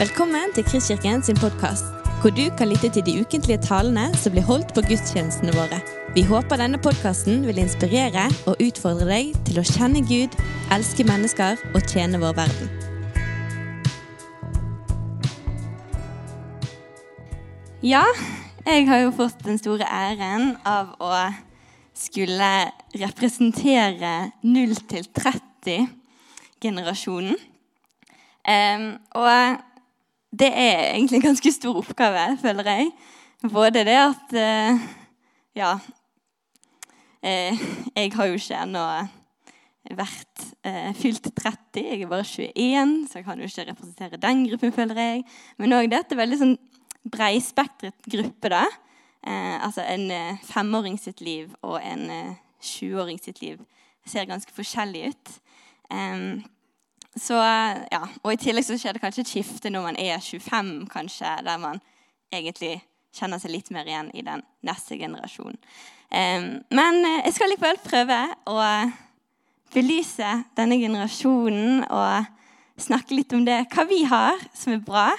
Velkommen til Kristkirken sin podkast, hvor du kan lytte til de ukentlige talene som blir holdt på gudstjenestene våre. Vi håper denne podkasten vil inspirere og utfordre deg til å kjenne Gud, elske mennesker og tjene vår verden. Ja, jeg har jo fått den store æren av å skulle representere 0 til 30-generasjonen. Um, og det er egentlig en ganske stor oppgave, føler jeg. Både det at eh, Ja. Eh, jeg har jo ikke ennå vært eh, fylt 30. Jeg er bare 21, så jeg kan jo ikke representere den gruppen, føler jeg. Men òg dette veldig sånn breispektret gruppe. da. altså en femåring sitt liv og en 20-åring sitt liv ser ganske forskjellig ut. Um, så, ja, og I tillegg så skjer det kanskje et skifte når man er 25, kanskje, der man egentlig kjenner seg litt mer igjen i den neste generasjonen. Men eh, jeg skal likevel prøve å belyse denne generasjonen og snakke litt om det, hva vi har som er bra,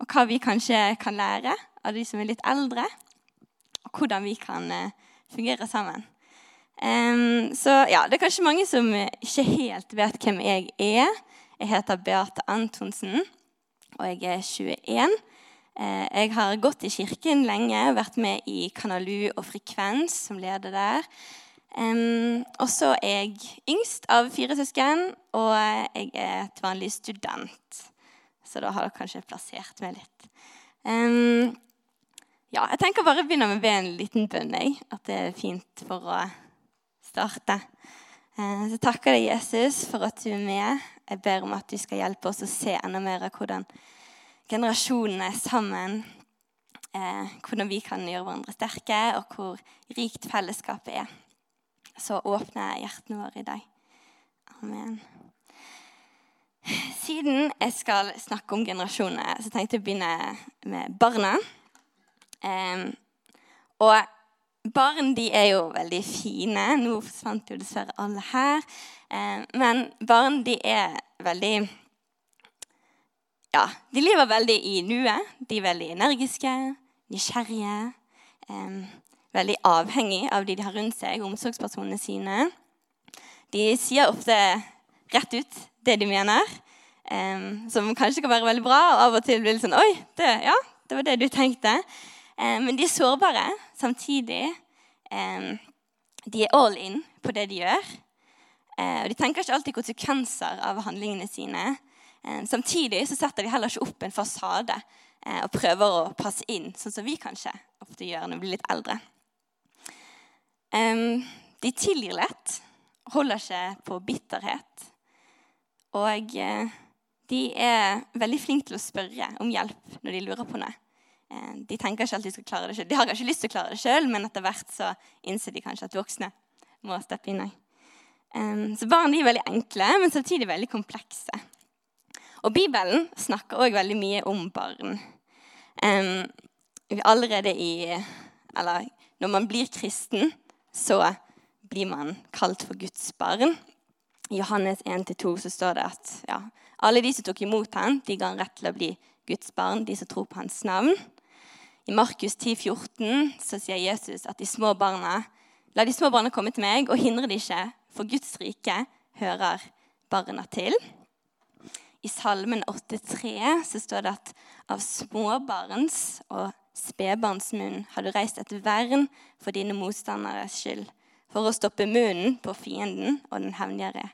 og hva vi kanskje kan lære av de som er litt eldre, og hvordan vi kan uh, fungere sammen. Um, så ja, Det er kanskje mange som ikke helt vet hvem jeg er. Jeg heter Beate Antonsen, og jeg er 21. Eh, jeg har gått i kirken lenge, vært med i Kanalu og Frekvens som leder der. Og så er jeg yngst av fire søsken, og jeg er et vanlig student. Så da har dere kanskje plassert meg litt. Ja, jeg tenker bare å begynne med å be en liten bønn. At det er fint for å starte. Eh, så takker deg, Jesus, for at du er med. Jeg ber om at du skal hjelpe oss å se enda mer av hvordan generasjonene er sammen. Eh, hvordan vi kan gjøre hverandre sterke, og hvor rikt fellesskapet er. Så åpner jeg hjertene våre i deg. Amen. Siden jeg skal snakke om generasjoner, så tenkte jeg å begynne med barna. Eh, og Barn de er jo veldig fine. Nå forsvant jo dessverre alle her. Eh, men barn de er veldig Ja, de lever veldig i nuet. De er veldig energiske, nysgjerrige. Veldig avhengig av de de har rundt seg, omsorgspersonene sine. De sier ofte rett ut det de mener, som kanskje kan være veldig bra. Og av og til blir det sånn Oi, det, ja, det var det du tenkte. Eh, men de er sårbare samtidig. De er all in på det de gjør. Eh, og De tenker ikke alltid konsekvenser av handlingene sine. Samtidig så setter de heller ikke opp en fasade og prøver å passe inn, sånn som vi kanskje ofte gjør når vi blir litt eldre. De tilgir lett, holder ikke på bitterhet. Og de er veldig flinke til å spørre om hjelp når de lurer på noe. Eh, de tenker ikke at de skal klare det selv. De har kanskje lyst til å klare det sjøl, men etter hvert så innser de kanskje at voksne må steppe inn. Så barn er veldig enkle, men samtidig veldig komplekse. Og Bibelen snakker òg veldig mye om barn. Allerede i Eller når man blir kristen, så blir man kalt for Guds barn. I Johannes 1-2 så står det at ja, alle de som tok imot ham, de ga han rett til å bli Guds barn, de som tror på hans navn. I Markus 10, 14 så sier Jesus at de små barna La de små barna komme til meg, og hindre de ikke, for Guds rike hører barna til. I Salmen 8,3 så står det at av småbarns og spedbarns munn har du reist et vern for dine motstanderes skyld, for å stoppe munnen på fienden og den hevngjerrige.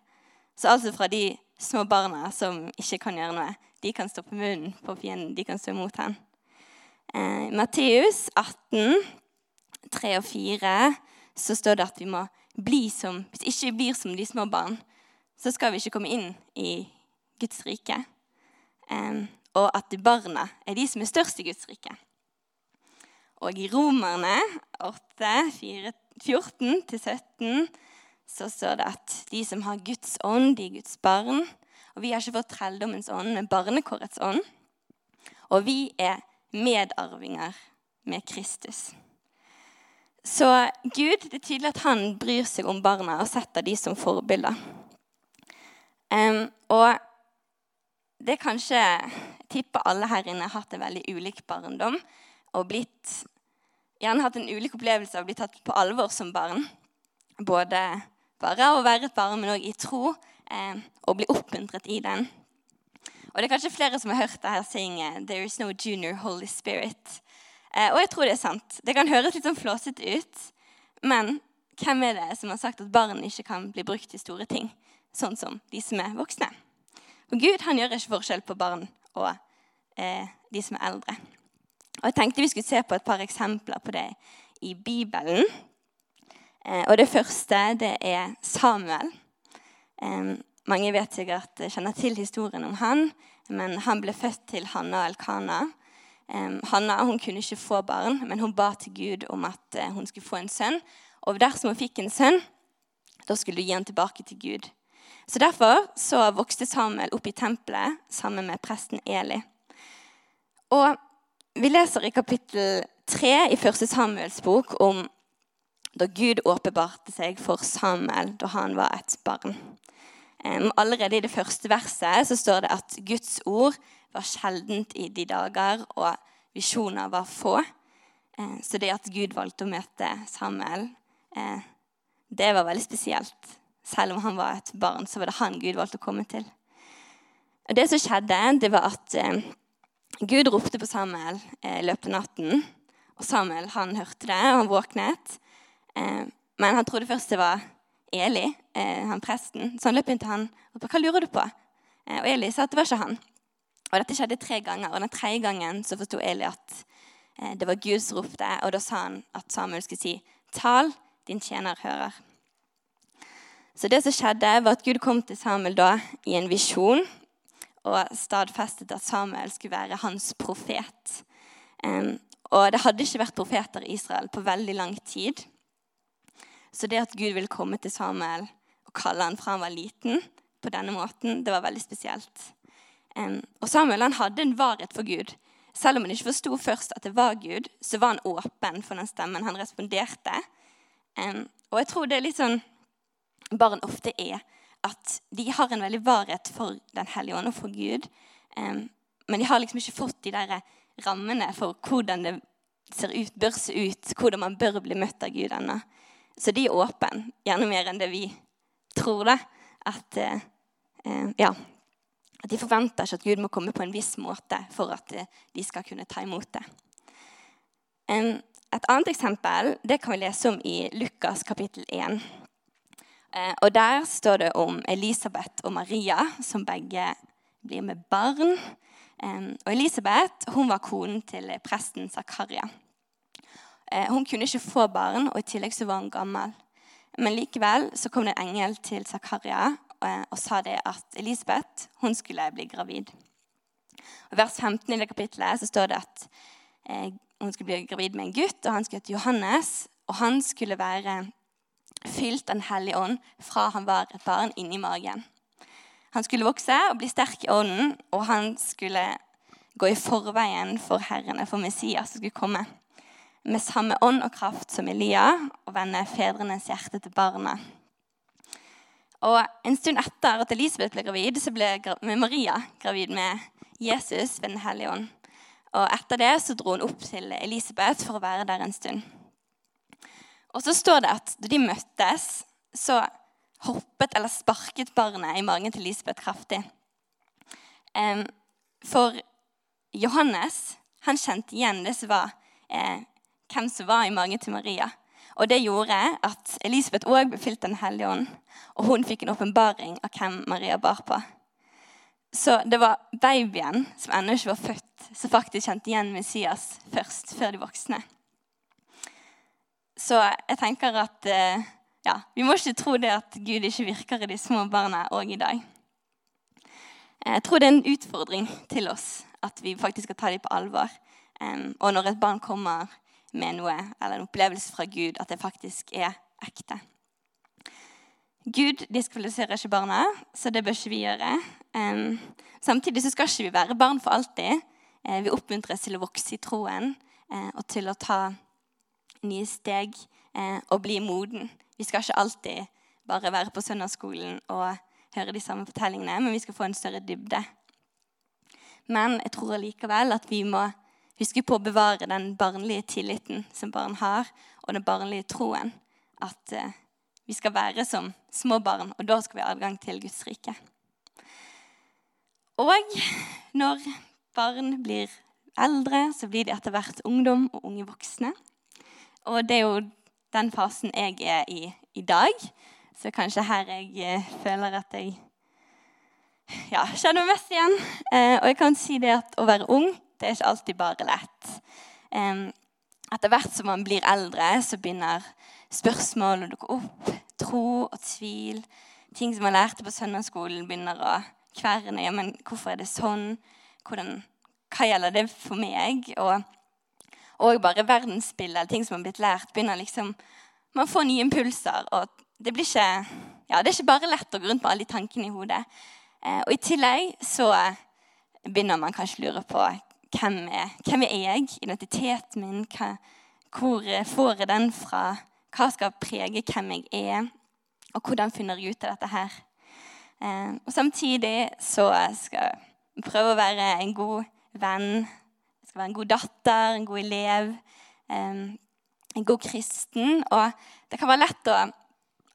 Så altså fra de små barna som ikke kan gjøre noe, de kan stoppe munnen på fienden, de kan stå imot ham. Eh, Matteus 18, 3 og 4, så står det at vi må bli som Hvis ikke vi blir som de små barn, så skal vi ikke komme inn i Guds rike. Um, og at barna er de som er størst i Guds rike. Og i Romerne 8, 14-17 så står det at de som har Guds ånd, de er Guds barn. Og vi har ikke fått trelldommens ånd, men barnekårets ånd. Og vi er medarvinger med Kristus. Så Gud, det er tydelig at han bryr seg om barna og setter de som forbilder. Um, og det er kanskje Jeg tipper alle her inne har hatt en veldig ulik barndom og blitt, gjerne hatt en ulik opplevelse av å bli tatt på alvor som barn. Både bare å være et barn, men òg i tro, eh, og bli oppmuntret i den. Og det er kanskje flere som har hørt det her synge 'There is no junior Holy Spirit'. Eh, og jeg tror det er sant. Det kan høres litt sånn flåsete ut, men hvem er det som har sagt at barn ikke kan bli brukt til store ting, sånn som de som er voksne? Og Gud han gjør ikke forskjell på barn og eh, de som er eldre. Og Jeg tenkte vi skulle se på et par eksempler på det i Bibelen. Eh, og Det første det er Samuel. Eh, mange vet sikkert eh, kjenner til historien om han, men han ble født til Hanna og Elkana. Hanna hun kunne ikke få barn, men hun ba til Gud om at uh, hun skulle få en sønn. Og dersom hun fikk en sønn, da skulle hun gi han tilbake til Gud. Så Derfor så vokste Samuel opp i tempelet sammen med presten Eli. Og Vi leser i kapittel 3 i første Samuels bok om da Gud åpenbarte seg for Samuel da han var et barn. Allerede i det første verset så står det at Guds ord var sjeldent i de dager, og visjoner var få. Eh, så det at Gud valgte å møte Samuel, eh, det var veldig spesielt. Selv om han var et barn, så var det han Gud valgte å komme til. Og Det som skjedde, det var at eh, Gud ropte på Samuel i løpet av natten. Og Samuel han hørte det, og han våknet. Men han trodde først det var Eli, han presten. Så han løp inn til han og ba, hva lurer du på. Og Eli sa at det var ikke han. Og Dette skjedde tre ganger. og Den tredje gangen så forsto Eli at eh, det var Gud som ropte. Og da sa han at Samuel skulle si, 'Tal, din tjener hører'. Så det som skjedde, var at Gud kom til Samuel da i en visjon og stadfestet at Samuel skulle være hans profet. Og det hadde ikke vært profeter i Israel på veldig lang tid. Så det at Gud ville komme til Samuel og kalle han fra han var liten, på denne måten, det var veldig spesielt. Og Samuel han hadde en varhet for Gud. Selv om han ikke forsto først at det var Gud, så var han åpen for den stemmen. Han responderte. Og jeg tror det er litt sånn barn ofte er, at de har en veldig varhet for Den hellige ånd og for Gud. Men de har liksom ikke fått de der rammene for hvordan det ser ut, bør se ut, hvordan man bør bli møtt av Gud ennå. Så de er åpne, gjerne mer enn det vi tror. det, At, eh, eh, ja, at de forventer ikke at Gud må komme på en viss måte for at eh, de skal kunne ta imot det. Et annet eksempel det kan vi lese om i Lukas kapittel 1. Eh, og Der står det om Elisabeth og Maria, som begge blir med barn. Um, og Elisabeth hun var konen til presten Zakaria. Eh, hun kunne ikke få barn, og i tillegg så var hun gammel. Men likevel så kom det en engel til Zakaria eh, og sa det at Elisabeth hun skulle bli gravid. Og vers 15 i det kapittelet så står det at eh, hun skulle bli gravid med en gutt, og han skulle hete Johannes. Og han skulle være fylt av Den hellige ånd fra han var et barn inni magen. Han skulle vokse og bli sterk i ånden, og han skulle gå i forveien for herrene, for Messias som skulle komme med samme ånd og kraft som Elia og vende fedrenes hjerte til barna. Og En stund etter at Elisabeth ble gravid, så ble Maria gravid med Jesus ved Den hellige ånd. Og Etter det så dro hun opp til Elisabeth for å være der en stund. Og så står det at da de møttes, så hoppet eller sparket barnet i magen til Elisabeth kraftig. For Johannes han kjente igjen det som var eh, hvem som var i magen til Maria. Og Det gjorde at Elisabeth òg ble fylt Den hellige ånd. Og hun fikk en åpenbaring av hvem Maria bar på. Så det var babyen som ennå ikke var født, som faktisk kjente igjen Messias først, før de voksne. Så jeg tenker at eh, ja, vi må ikke tro det at Gud ikke virker i de små barna òg i dag. Jeg tror det er en utfordring til oss at vi faktisk skal ta dem på alvor. Og når et barn kommer med noe, eller en opplevelse fra Gud, at det faktisk er ekte. Gud diskvalifiserer ikke barna, så det bør ikke vi gjøre. Samtidig så skal ikke vi være barn for alltid. Uh, vi oppmuntres til å vokse i troen uh, og til å ta nye steg uh, og bli moden. Vi skal ikke alltid bare være på søndagsskolen og høre de samme fortellingene, men vi skal få en større dybde. Men jeg tror allikevel at vi må huske på å bevare den barnlige tilliten som barn har, og den barnlige troen. At eh, vi skal være som små barn, og da skal vi ha adgang til Guds rike. Og når barn blir eldre, så blir de etter hvert ungdom og unge voksne. Og det er jo den fasen jeg er i i dag. Så kanskje her jeg eh, føler at jeg ja, kjenner meg mest igjen. Eh, og jeg kan si det at å være ung, det er ikke alltid bare lett. Etter hvert som man blir eldre, så begynner spørsmål å dukke opp. Tro og tvil. Ting som man lærte på søndagsskolen, begynner å kverne. Ja, men hvorfor er det sånn? Hvordan, hva gjelder det for meg? Og, og bare verdensbildet, ting som har blitt lært, begynner liksom Man får nye impulser. Og det blir ikke ja, det er ikke bare lett å gå rundt med alle de tankene i hodet. Eh, og i tillegg så begynner man kanskje å lure på hvem er, hvem er jeg? Identiteten min? Hva, hvor får jeg den fra? Hva skal prege hvem jeg er? Og hvordan finner jeg ut av dette her? Eh, og samtidig så skal jeg prøve å være en god venn. Jeg skal være en god datter, en god elev, eh, en god kristen. Og det kan være lett å,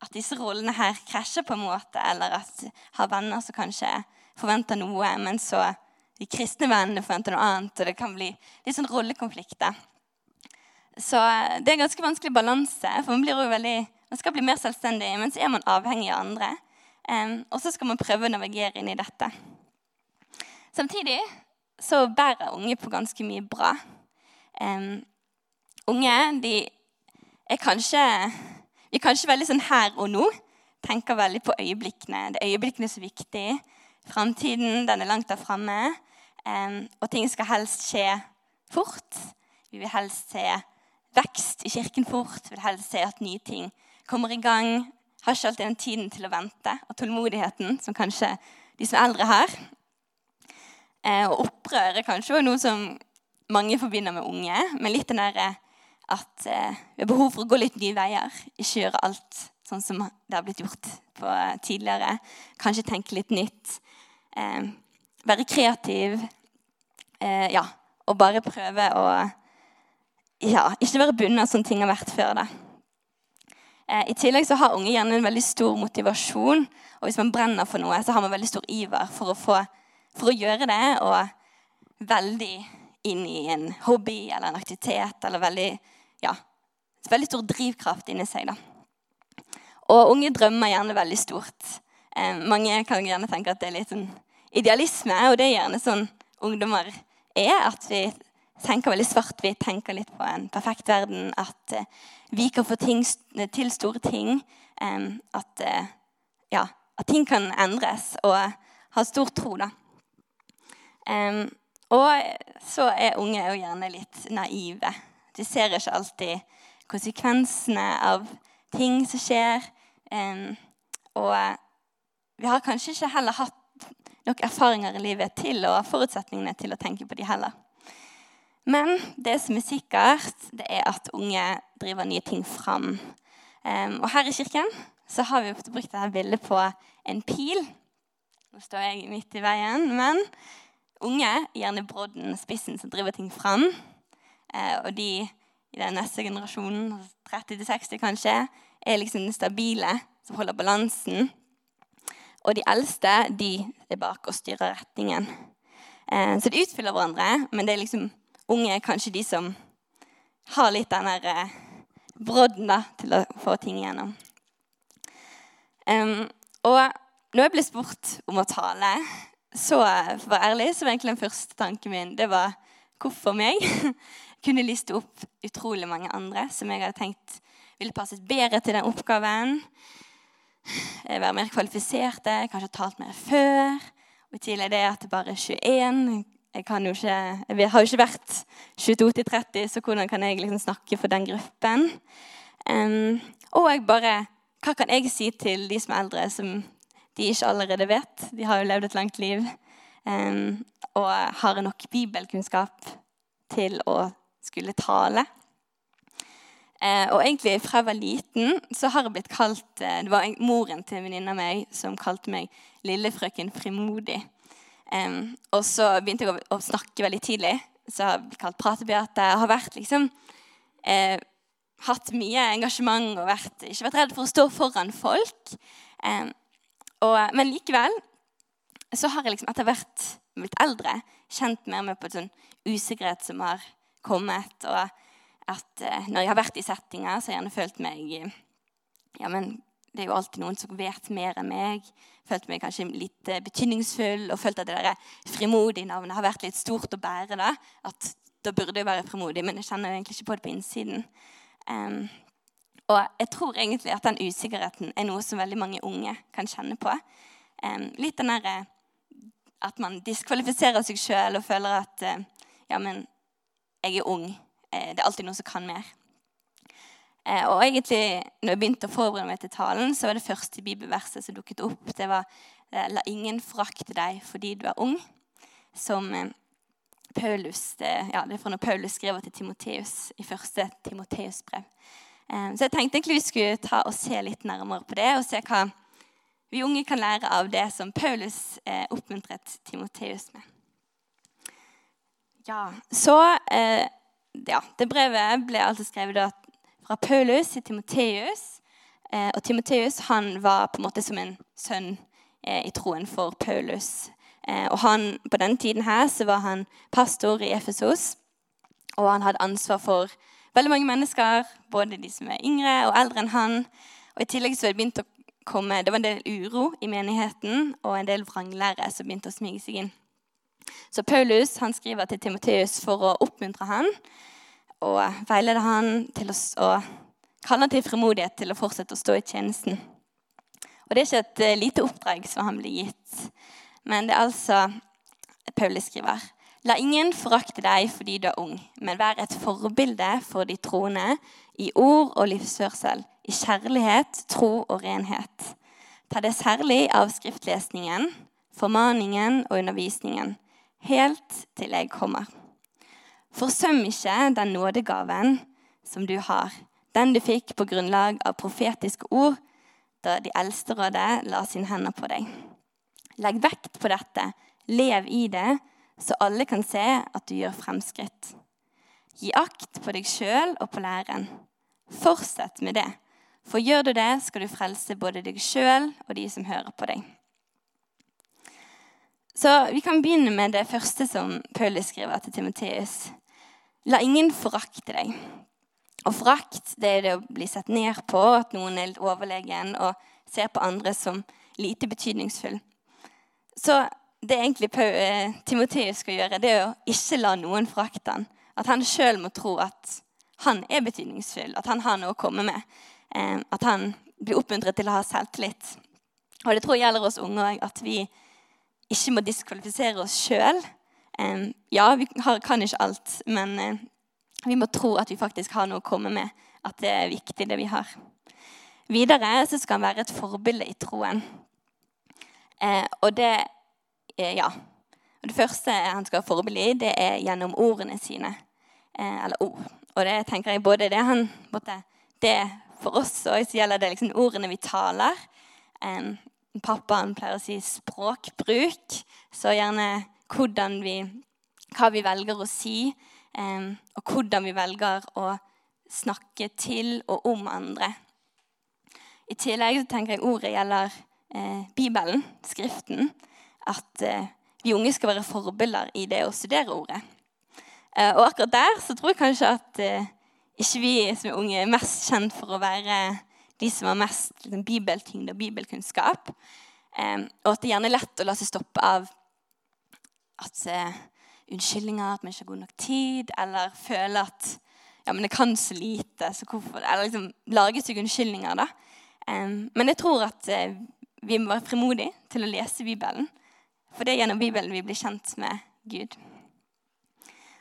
at disse rollene her krasjer på en måte, eller at jeg har venner som kanskje forventer noe, men så de kristne vennene forventer noe annet, og det kan bli litt sånn rollekonflikter. Så det er en ganske vanskelig balanse, for man, veldig, man skal bli mer selvstendig, men så er man avhengig av andre. Og så skal man prøve å navigere inn i dette. Samtidig så bærer unge på ganske mye bra. Unge de er kanskje Vi er kanskje veldig sånn her og nå. Tenker veldig på øyeblikkene. Det er øyeblikkene som er viktig. Framtiden den er langt der framme. Og ting skal helst skje fort. Vi vil helst se vekst i kirken fort. Vi vil helst se at nye ting kommer i gang har ikke alltid den tiden til å vente og tålmodigheten som kanskje de som er eldre har. Eh, og opprør er kanskje noe som mange forbinder med unge, men litt den derre at eh, vi har behov for å gå litt nye veier. Ikke gjøre alt sånn som det har blitt gjort på tidligere. Kanskje tenke litt nytt. Være kreativ. Eh, ja, og bare prøve å ja, ikke være bundet av sånne ting har vært før. da. Eh, I tillegg så har unge gjerne en veldig stor motivasjon. Og hvis man brenner for noe, så har man veldig stor iver for å, få, for å gjøre det. Og veldig inn i en hobby eller en aktivitet eller veldig, ja, veldig stor drivkraft inni seg. da. Og unge drømmer gjerne veldig stort. Eh, mange kan gjerne tenke at det er litt sånn idealisme, og det er gjerne sånn ungdommer er. At vi tenker veldig svart. Vi tenker litt på en perfekt verden. At eh, vi kan få ting, til store ting. Eh, at, eh, ja, at, ting kan endres, og ha stor tro, da. og så er unge jo gjerne litt naive. De ser ikke alltid konsekvensene av ting som skjer. og vi har kanskje ikke heller hatt nok erfaringer i livet til og forutsetningene til å tenke på de heller. Men det som er sikkert, det er at unge driver nye ting fram. Um, og her i kirken så har vi brukt dette bildet på en pil. Nå står jeg midt i veien. Men unge, gjerne brodden, spissen, som driver ting fram. Uh, og de i den neste generasjonen, 30-60 kanskje, er liksom den stabile, som holder balansen. Og de eldste de er bak og styrer retningen. Uh, så de utfyller hverandre, men det er liksom unge kanskje de som har litt den der eh, brodden da, til å få ting igjennom. Og når jeg ble spurt om å tale, så for å være ærlig, så var egentlig den første tanken min det var hvorfor meg? Jeg kunne liste opp utrolig mange andre som jeg hadde tenkt ville passet bedre til den oppgaven. Eh, være mer kvalifiserte, kanskje talt mer før. Og I tillegg det at det bare er 21 jeg, ikke, jeg har jo ikke vært 22 til 30, så hvordan kan jeg liksom snakke for den gruppen? Um, og jeg bare Hva kan jeg si til de som er eldre, som de ikke allerede vet? De har jo levd et langt liv um, og har nok bibelkunnskap til å skulle tale. Uh, og egentlig fra jeg var liten, så har jeg blitt kalt uh, Det var moren til en venninne av meg som kalte meg lillefrøken frimodig. Um, og så begynte jeg å, å, snakke veldig tidlig. Så jeg har blitt kalt pratebeate. Jeg har vært liksom eh, hatt mye engasjement og vært, ikke vært redd for å stå foran folk. Um, og, men likevel så har jeg liksom etter hvert blitt eldre kjent mer med på en sånn usikkerhet som har kommet. Og at eh, når jeg har vært i settinger, så har jeg gjerne følt meg ja, men det er jo alltid noen som vet mer enn meg. Følt meg kanskje litt eh, betydningsfull og følt at det der frimodige navnet har vært litt stort å bære. Da At da burde jeg være frimodig, men jeg kjenner egentlig ikke på det på innsiden. Um, og jeg tror egentlig at den usikkerheten er noe som veldig mange unge kan kjenne på. Um, litt den derre at man diskvalifiserer seg sjøl og føler at uh, ja, men jeg er ung. Uh, det er alltid noen som kan mer. Eh, og egentlig, når jeg begynte å forberede meg til talen, så var det første bibelverset som dukket opp, det var eh, La ingen forakte deg fordi du er ung. Som eh, Paulus, det, ja, det er fra når Paulus skriver til Timoteus i første Timoteus-brev. Så jeg tenkte egentlig vi skulle ta og se litt nærmere på det, og se hva vi unge kan lære av det som Paulus oppmuntret Timoteus med. Ja, så ja, Det brevet ble altså skrevet fra Paulus til Timoteus. Eh, og Timoteus var på en måte som en sønn eh, i troen for Paulus. Eh, og han, På den tiden her så var han pastor i Efesos, og han hadde ansvar for veldig mange mennesker, både de som er yngre og eldre enn han. Og I tillegg så det begynt å komme, det var en del uro i menigheten og en del vranglære som begynte å smyge seg inn. Så Paulus han skriver til Timoteus for å oppmuntre han og veilede han til å, og kalle han til frimodighet til å fortsette å stå i tjenesten. Og Det er ikke et eh, lite oppdrag som han blir gitt, men det er altså Paulus skriver. La ingen forakte deg fordi du er ung, men vær et forbilde for de troende i ord og livsførsel, i kjærlighet, tro og renhet. Ta det særlig av skriftlesningen, formaningen og undervisningen, helt til jeg kommer. Forsøm ikke den nådegaven som du har, den du fikk på grunnlag av profetiske ord da de eldste rådet la sine hender på deg. Legg vekt på dette, lev i det, så alle kan se at du gjør fremskritt. Gi akt på deg sjøl og på læren. Fortsett med det, for gjør du det, skal du frelse både deg sjøl og de som hører på deg. Så Vi kan begynne med det første som Paulus skriver til Timoteus. La ingen forakte deg. Og forakt det er det å bli sett ned på, at noen er litt overlegen og ser på andre som lite betydningsfull. Så det egentlig eh, Timoteus skal gjøre, det er å ikke la noen forakte han. At han sjøl må tro at han er betydningsfull, at han har noe å komme med. Eh, at han blir oppmuntret til å ha selvtillit. Og det tror jeg gjelder oss unge òg, at vi ikke må diskvalifisere oss sjøl ja, vi kan ikke alt, men eh, vi må tro at vi faktisk har noe å komme med. At det er viktig, det vi har. Videre så skal han være et forbilde i troen. Eh, og det eh, Ja. Og det første han skal ha forbilde i, det er gjennom ordene sine. Eller ord. Og det tenker jeg både det han måtte, det For oss så gjelder det liksom ordene vi taler. Pappaen pleier å si språkbruk. Så gjerne hvordan vi, hva vi velger å si, og hvordan vi velger å snakke til og om andre. I tillegg tenker jeg ordet gjelder eh, Bibelen, Skriften. At eh, vi unge skal være forbilder i det å studere ordet. Eh, og akkurat der så tror jeg kanskje at ikke vi som er unge, er mest kjent for å være de som har mest liksom, bibeltyngde og bibelkunnskap. Eh, og at det gjerne er lett å la seg stoppe av at uh, unnskyldninger, at man ikke har god nok tid, eller føle at ja, men det kan så lite, så hvorfor Eller liksom lage seg unnskyldninger, da. Um, men jeg tror at uh, vi må være frimodige til å lese Bibelen. For det er gjennom Bibelen vi blir kjent med Gud.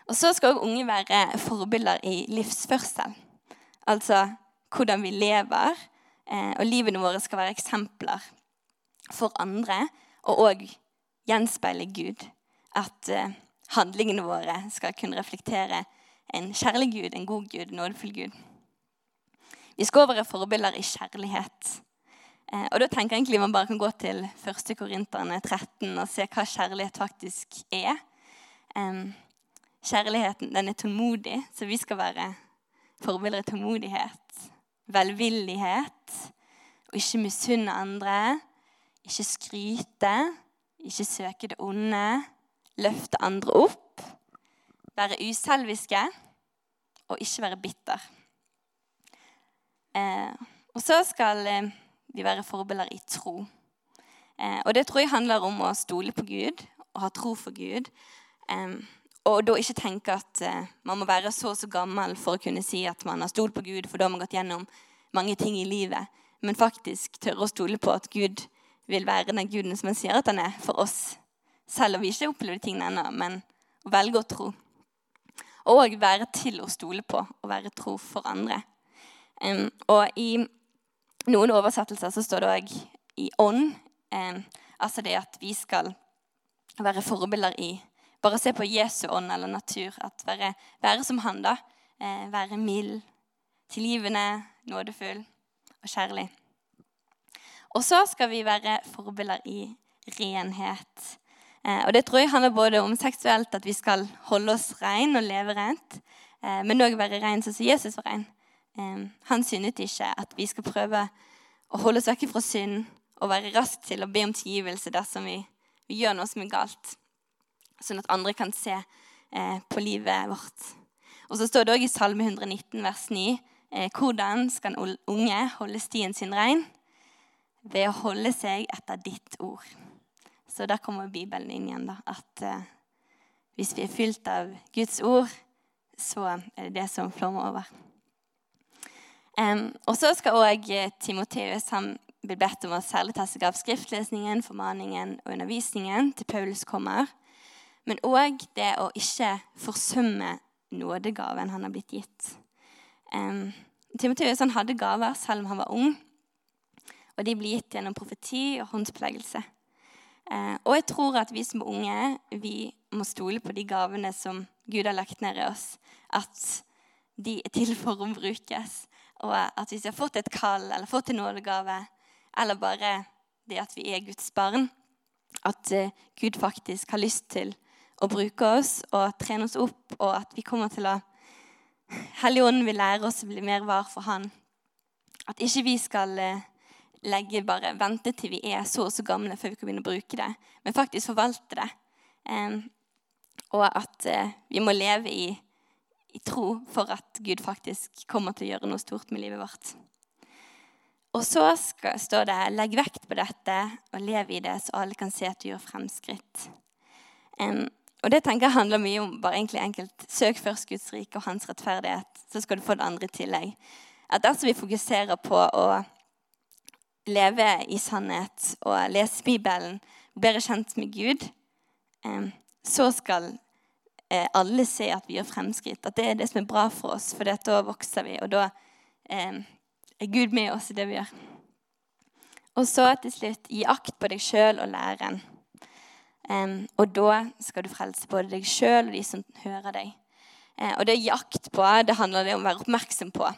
Og så skal også unge være forbilder i livsførsel. Altså hvordan vi lever. Eh, og livene våre skal være eksempler for andre, og òg gjenspeile Gud at uh, handlingene våre skal kunne reflektere en kjærlig Gud, en god Gud, nådefull Gud. Vi skal være forbilder i kjærlighet. Eh, og da tenker jeg egentlig man bare kan gå til 1. Korinterne 13 og se hva kjærlighet faktisk er. Kjærligheten den er tålmodig, så vi skal være forbilder i tålmodighet, velvillighet, og ikke misunne andre, ikke skryte, ikke søke det onde, løfte andre opp, være uselviske og ikke være bitter. Eh, og så skal eh, vi være forbilder i tro. Eh, og det tror jeg handler om å stole på Gud og ha tro for Gud. Eh, og da ikke tenke at eh, man må være så og så gammel for å kunne si at man har stolt på Gud, for da har man gått gjennom mange ting i livet. Men faktisk tørre å stole på at Gud vil være den guden som han sier at han er for oss. Selv om vi ikke opplever tingene ennå, men å velge å tro. Og være til å stole på og være tro for andre. Og i noen oversettelser så står det òg i ånd. Altså det at vi skal være forbilder i Bare se på Jesu ånd eller natur. At være, være som han, da. Eh, være mild, tilgivende, nådefull og kjærlig. Og så skal vi være forbilder i renhet. Eh, og Det tror jeg handler både om seksuelt, at vi skal holde oss rein og leve rent, eh, men òg være rein sånn som Jesus var rein. Eh, han syndet ikke at vi skal prøve å holde oss vekk fra synd og være raske til å be om tilgivelse dersom vi, vi gjør noe som er galt, sånn at andre kan se eh, på livet vårt. Og så står det òg i Salme 119, vers 9, eh, hvordan skal en unge holde stien sin rein? Ved å holde seg etter ditt ord. Så der kommer Bibelen inn igjen. da, At eh, hvis vi er fylt av Guds ord, så er det det som flommer over. Um, og så skal òg eh, Timoteus han blir bedt om å særlig ta seg av skriftlesningen, formaningen og undervisningen til Paulus kommer. Men òg det å ikke forsømme nådegaven han har blitt gitt. Um, Timoteus hadde gaver selv om han var ung, og de blir gitt gjennom profeti og håndspåleggelse. Uh, og jeg tror at vi som er unge vi må stole på de gavene som Gud har lagt ned i oss. At de er til for å brukes. Og at hvis vi har fått et kall eller fått en nådegave, eller bare det at vi er Guds barn, at eh, Gud faktisk har lyst til å bruke oss og trene oss opp, og at vi kommer til å Helligånden vil lære oss å bli mer var for Han. At ikke vi skal eh, legge bare, vente til vi er så og så gamle før vi kan begynne å bruke det, men faktisk forvalte det. Um, og at uh, vi må leve i, i, tro for at Gud faktisk kommer til å gjøre noe stort med livet vårt. Og så skal, står det 'legg vekt på dette og lev i det, så alle kan se at du gjør fremskritt'. Um, og det tenker jeg handler mye om bare egentlig enkelt søk først Guds rike og hans rettferdighet, så skal du få det andre i tillegg. At dersom vi fokuserer på å leve i sannhet og lese Bibelen, bli kjent med Gud, så skal eh, alle se at vi gjør fremskritt. At det er det som er bra for oss, for da vokser vi, og da er Gud med oss i det vi gjør. Og så til slutt gi akt på deg sjøl og læren. og da skal du frelse både deg sjøl og de som hører deg. Uh, og det jakt på, det handler om å være oppmerksom på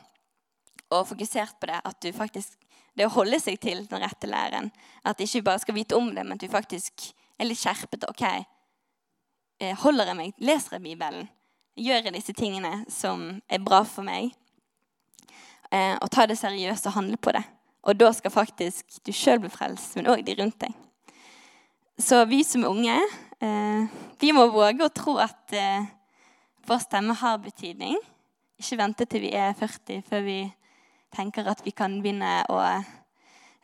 og fokusert på det. At du faktisk det å holde seg til den rette læren. At de ikke bare skal vite om det, men at du faktisk er litt skjerpet. Ok, eh, holder jeg meg, leser jeg Bibelen? Gjør jeg disse tingene som er bra for meg? Uh, og ta det seriøst og handle på det. Og da skal faktisk du sjøl bli frelst, men òg de rundt deg. Så vi som unge, eh, vi må våge å tro at vår stemme har betydning. Ikke vente til vi er 40 før vi tenker at vi kan begynne å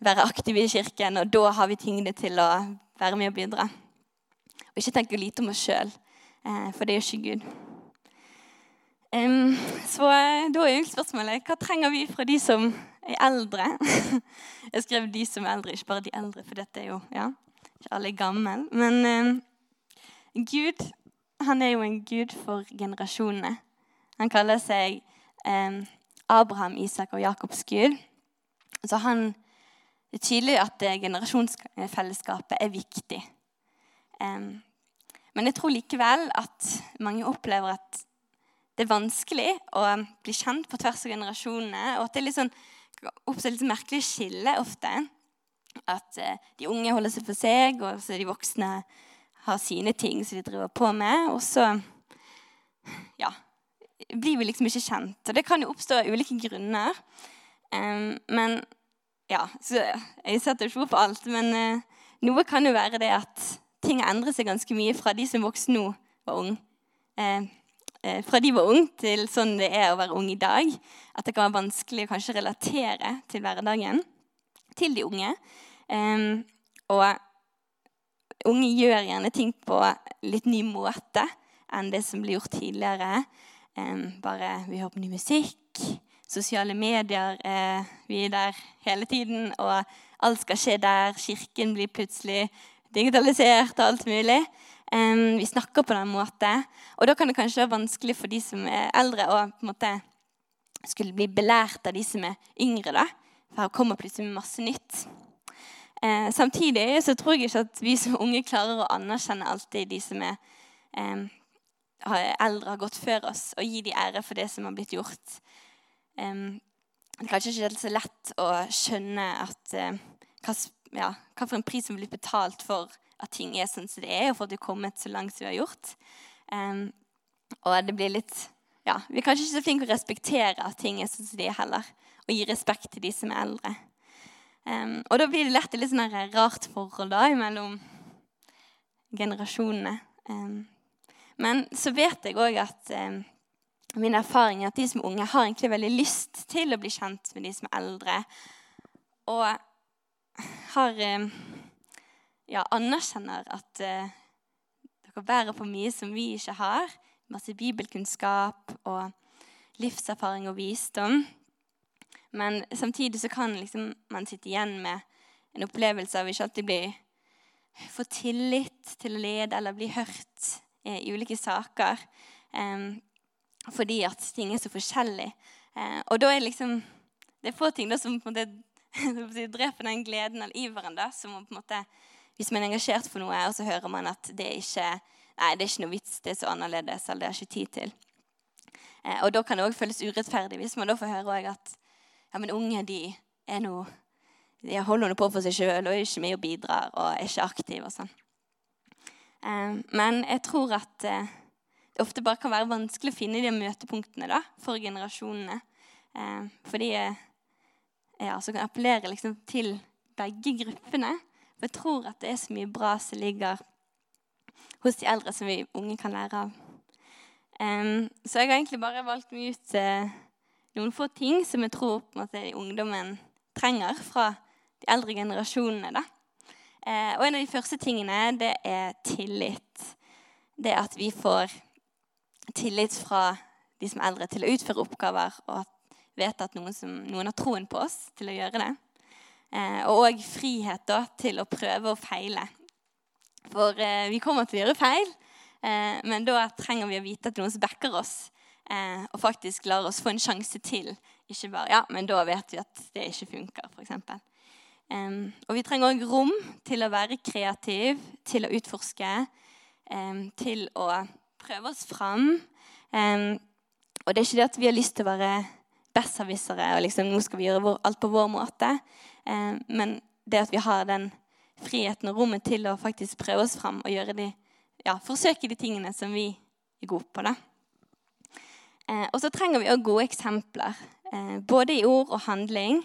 være aktive i kirken, og da har vi tingene til å være med og bidra. Og ikke tenke lite om oss sjøl, eh, for det er ikke Gud. Så eh, da er jo spørsmålet hva trenger vi fra de som er eldre? Jeg skrev 'de som er eldre', ikke bare 'de eldre', for dette er jo ja, ikke alle er gamle. Men Gud han er jo en gud for generasjonene. Han kaller seg eh, Abraham, Isak og Jakobs Gud. Så han, det er tydelig at generasjonsfellesskapet er viktig. Eh, men jeg tror likevel at mange opplever at det er vanskelig å bli kjent på tvers av generasjonene. Og at det er litt sånn, oppstår litt merkelig skille ofte. At eh, de unge holder seg for seg, og så de voksne har sine ting som de driver på med. Og så ja, blir vi liksom ikke kjent. Og det kan jo oppstå av ulike grunner. Men ja, så Jeg setter ikke ord på alt, men uh, noe kan jo være det at ting endrer seg ganske mye fra de som vokste nå, var ung. Uh, uh, fra de var ung til sånn det er å være ung i dag. At det kan være vanskelig å kanskje relatere til hverdagen til de unge. Um, og unge gjør gjerne ting på litt ny måte enn det som ble gjort tidligere. Um, bare vi hører på ny musikk. Sosiale medier. uh, vi er der hele tiden, og alt skal skje der. Kirken blir plutselig digitalisert og alt mulig. Um, vi snakker på den måten. Og da kan det kanskje være vanskelig for de som er eldre, å på en måte skulle bli belært av de som er yngre. da, For her kommer plutselig masse nytt. Eh, samtidig så tror jeg ikke at vi som unge klarer å anerkjenne alltid de som er eh, eldre, har gått før oss, og gi de ære for det som har blitt gjort. Eh, det er kanskje ikke helt så lett å skjønne at, eh, hva, ja, hva, for en pris som blir betalt for at ting er sånn som det er, og for at vi har kommet så langt som vi har gjort. og det blir litt ja, Vi er kanskje ikke så flinke å respektere ting sånn som de er heller, og gi respekt til de som er eldre. Um, og da blir det lett et litt sånn rart forhold da, mellom generasjonene. Um, men så vet jeg òg at um, min erfaring er at de som er unge, har egentlig veldig lyst til å bli kjent med de som er eldre. Og har ja, anerkjenner at uh, dere bærer på mye som vi ikke har. Masse bibelkunnskap og livserfaring og visdom. Men samtidig så kan liksom man sitte igjen med en opplevelse av ikke alltid bli få tillit til å lede eller bli hørt eh, i ulike saker. Eh, fordi at ting er så forskjellig. Eh, og da er liksom Det er få ting da som på en måte dreper den gleden eller iveren. da, som på en måte, Hvis man er engasjert for noe, og så hører man at det ikke er nei, det er ikke noe vits, det er så annerledes, eller det har ikke tid til. Eh, og da kan det òg føles urettferdig hvis man da får høre at ja, men unge de er noe de holder noe på for seg sjøl og er ikke med og bidrar og er ikke aktive. og sånn. Eh, men jeg tror at eh, det ofte bare kan være vanskelig å finne de møtepunktene da, for generasjonene. Eh, fordi ja, så kan appellere liksom, til begge gruppene. For jeg tror at det er så mye bra som ligger hos de eldre som vi unge kan lære av. så jeg har egentlig bare valgt meg ut noen få ting som jeg tror på en måte, ungdommen trenger fra de eldre generasjonene. Da. Uh, og en av de første tingene det er tillit. Det at vi får tillit fra de som er eldre til å utføre oppgaver, og vet at noen, som, noen har troen på oss til å gjøre det. Eh, og òg frihet da, til å prøve og feile. For eh, vi kommer til å gjøre feil, eh, men da trenger vi å vite at noen som backer oss eh, og faktisk lar oss få en sjanse til. Ikke bare ja, men da vet vi at det ikke funker, f.eks. Um, og vi trenger òg rom til å være kreativ, til å utforske, um, til å prøve oss fram. Um, og det er ikke det at vi har lyst til å være besserwissere og liksom, nå skal vi gjøre vår, alt på vår måte. men det at vi har den friheten og rommet til å faktisk prøve oss fram og gjøre de, ja, forsøke de tingene som vi er gode på. da. Eh, og så trenger vi òg gode eksempler, eh, både i ord og handling.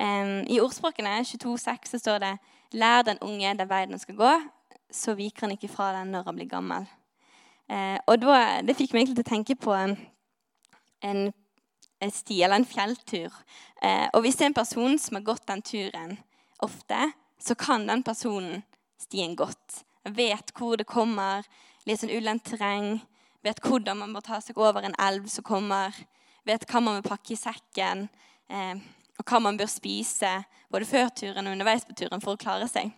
Eh, I ordspråkene 22,6 så står det 'Lær den unge den veien den skal gå, så viker han ikke fra den når han blir gammel'. Og da, Det fikk meg egentlig til å tenke på en, en, en sti eller en fjelltur. Og hvis det er en person som har gått den turen ofte, så kan den personen stien godt. Vet hvor det kommer, litt sånn ulendt terreng vet hvordan man må ta seg over en elv som kommer, vet hva man må pakke i sekken, eh, og hva man bør spise både før turen og underveis på turen for å klare seg.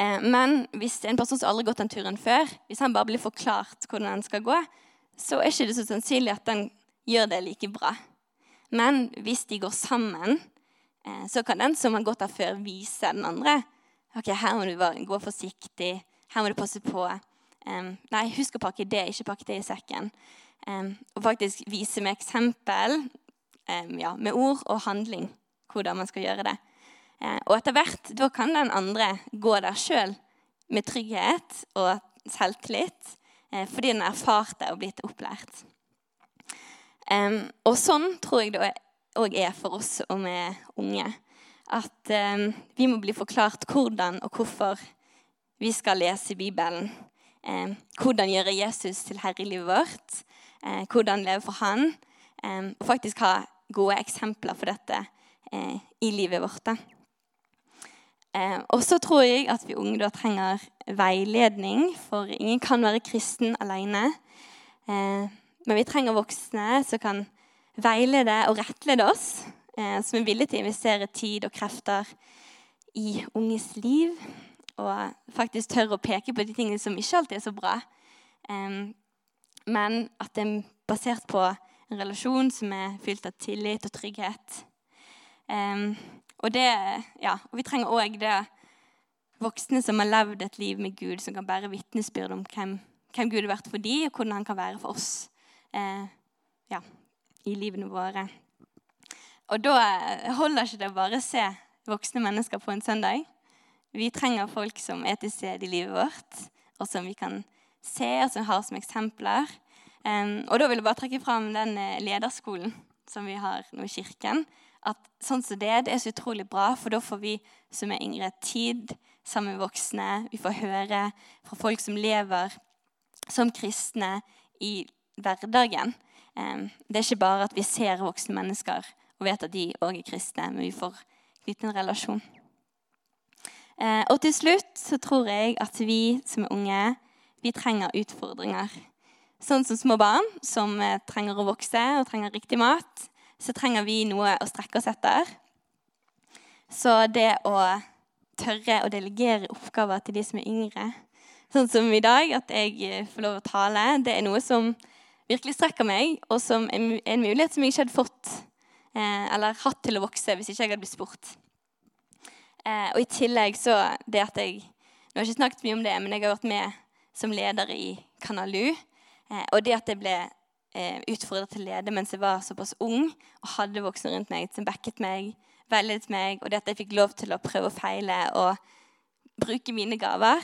Eh, men hvis en person som aldri har gått den turen før, hvis han bare blir forklart hvordan den skal gå, så er ikke det så sannsynlig at den gjør det like bra. Men hvis de går sammen, så kan den som har gått der før, vise den andre ok, her må du gå forsiktig, her må du passe på. Um, nei, husk å pakke det, ikke pakke det i sekken. Um, og faktisk vise med eksempel, um, ja, med ord og handling, hvordan man skal gjøre det. Uh, og etter hvert da kan den andre gå der sjøl med trygghet og selvtillit uh, fordi den har erfart det og blitt opplært. Og sånn tror jeg det òg er for oss som er unge. At eh, vi må bli forklart hvordan og hvorfor vi skal lese Bibelen. Eh, hvordan gjøre Jesus til herre i livet vårt. Eh, hvordan leve for Han. og faktisk ha gode eksempler for dette uh, i livet vårt. Eh, og så tror jeg at vi unge da trenger veiledning, for ingen kan være kristen alene. Eh, men vi trenger voksne som kan veilede og rettlede oss, eh, som er villige til å investere tid og krefter i unges liv. Og faktisk tørre å peke på de tingene som ikke alltid er så bra. Men at det er basert på en relasjon som er fylt av tillit og trygghet. Og, det, ja, og vi trenger òg det voksne som har levd et liv med Gud, som kan bære vitnesbyrd om hvem, hvem, Gud har vært for dem, og hvordan han kan være for oss eh, ja, i livene våre. Og da eh, holder ikke det bare å se voksne mennesker på en søndag. Vi trenger folk som er til stede i livet vårt, og som vi kan se, og som har som eksempler. Og da vil jeg bare trekke fram den eh, lederskolen som vi har nå i kirken. At sånn som det, det er så utrolig bra, for da får vi som er yngre, tid sammen med voksne. Vi får høre fra folk som lever som kristne i hverdagen. Det er ikke bare at vi ser voksne mennesker og vet at de òg er kristne, men vi får knytte en relasjon. Eh, og til slutt så tror jeg at vi som er unge, vi trenger utfordringer. Sånn som små barn som eh, trenger å vokse og trenger riktig mat, så trenger vi noe å strekke oss etter. Så det å tørre å delegere oppgaver til de som er yngre. Sånn som i dag, at jeg eh, får lov å tale. Det er noe som virkelig strekker meg, og som er en mulighet som jeg ikke hadde fått eh, eller hatt til å vokse hvis ikke jeg hadde blitt spurt. Eh, og i tillegg så det at jeg Nå har jeg ikke snakket mye om det, men jeg har vært med som leder i Kanalu. Eh, og det at jeg ble utfordret til å lede mens jeg var såpass ung og hadde voksne rundt meg som backet meg, veiledet meg, og det at jeg fikk lov til å prøve og feile og bruke mine gaver,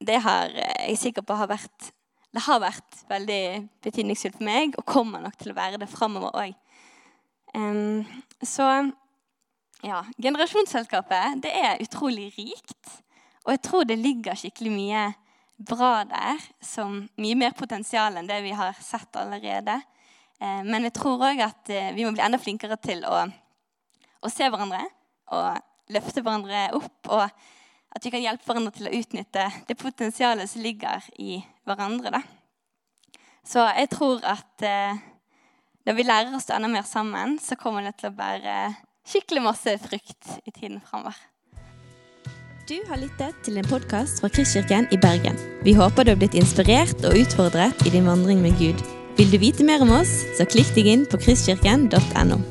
det har jeg sikker på har vært det har vært veldig betydningsfullt for meg, og kommer nok til å være det framover òg. Um, så ja, generasjonsselskapet det er utrolig rikt. Og jeg tror det ligger skikkelig mye bra der, som mye mer potensial enn det vi har sett allerede. Uh, men jeg tror òg at uh, vi må bli enda flinkere til å å se hverandre og løfte hverandre opp. Og at vi kan hjelpe hverandre til å utnytte det potensialet som ligger i hverandre. Da. Så jeg tror at eh, når vi lærer oss enda mer sammen, så kommer det til å bære skikkelig masse frukt i tiden framover. Du har lyttet til en podkast fra Kristkirken i Bergen. Vi håper du har blitt inspirert og utfordret i din vandring med Gud. Vil du vite mer om oss, så klikk deg inn på kristkirken.no.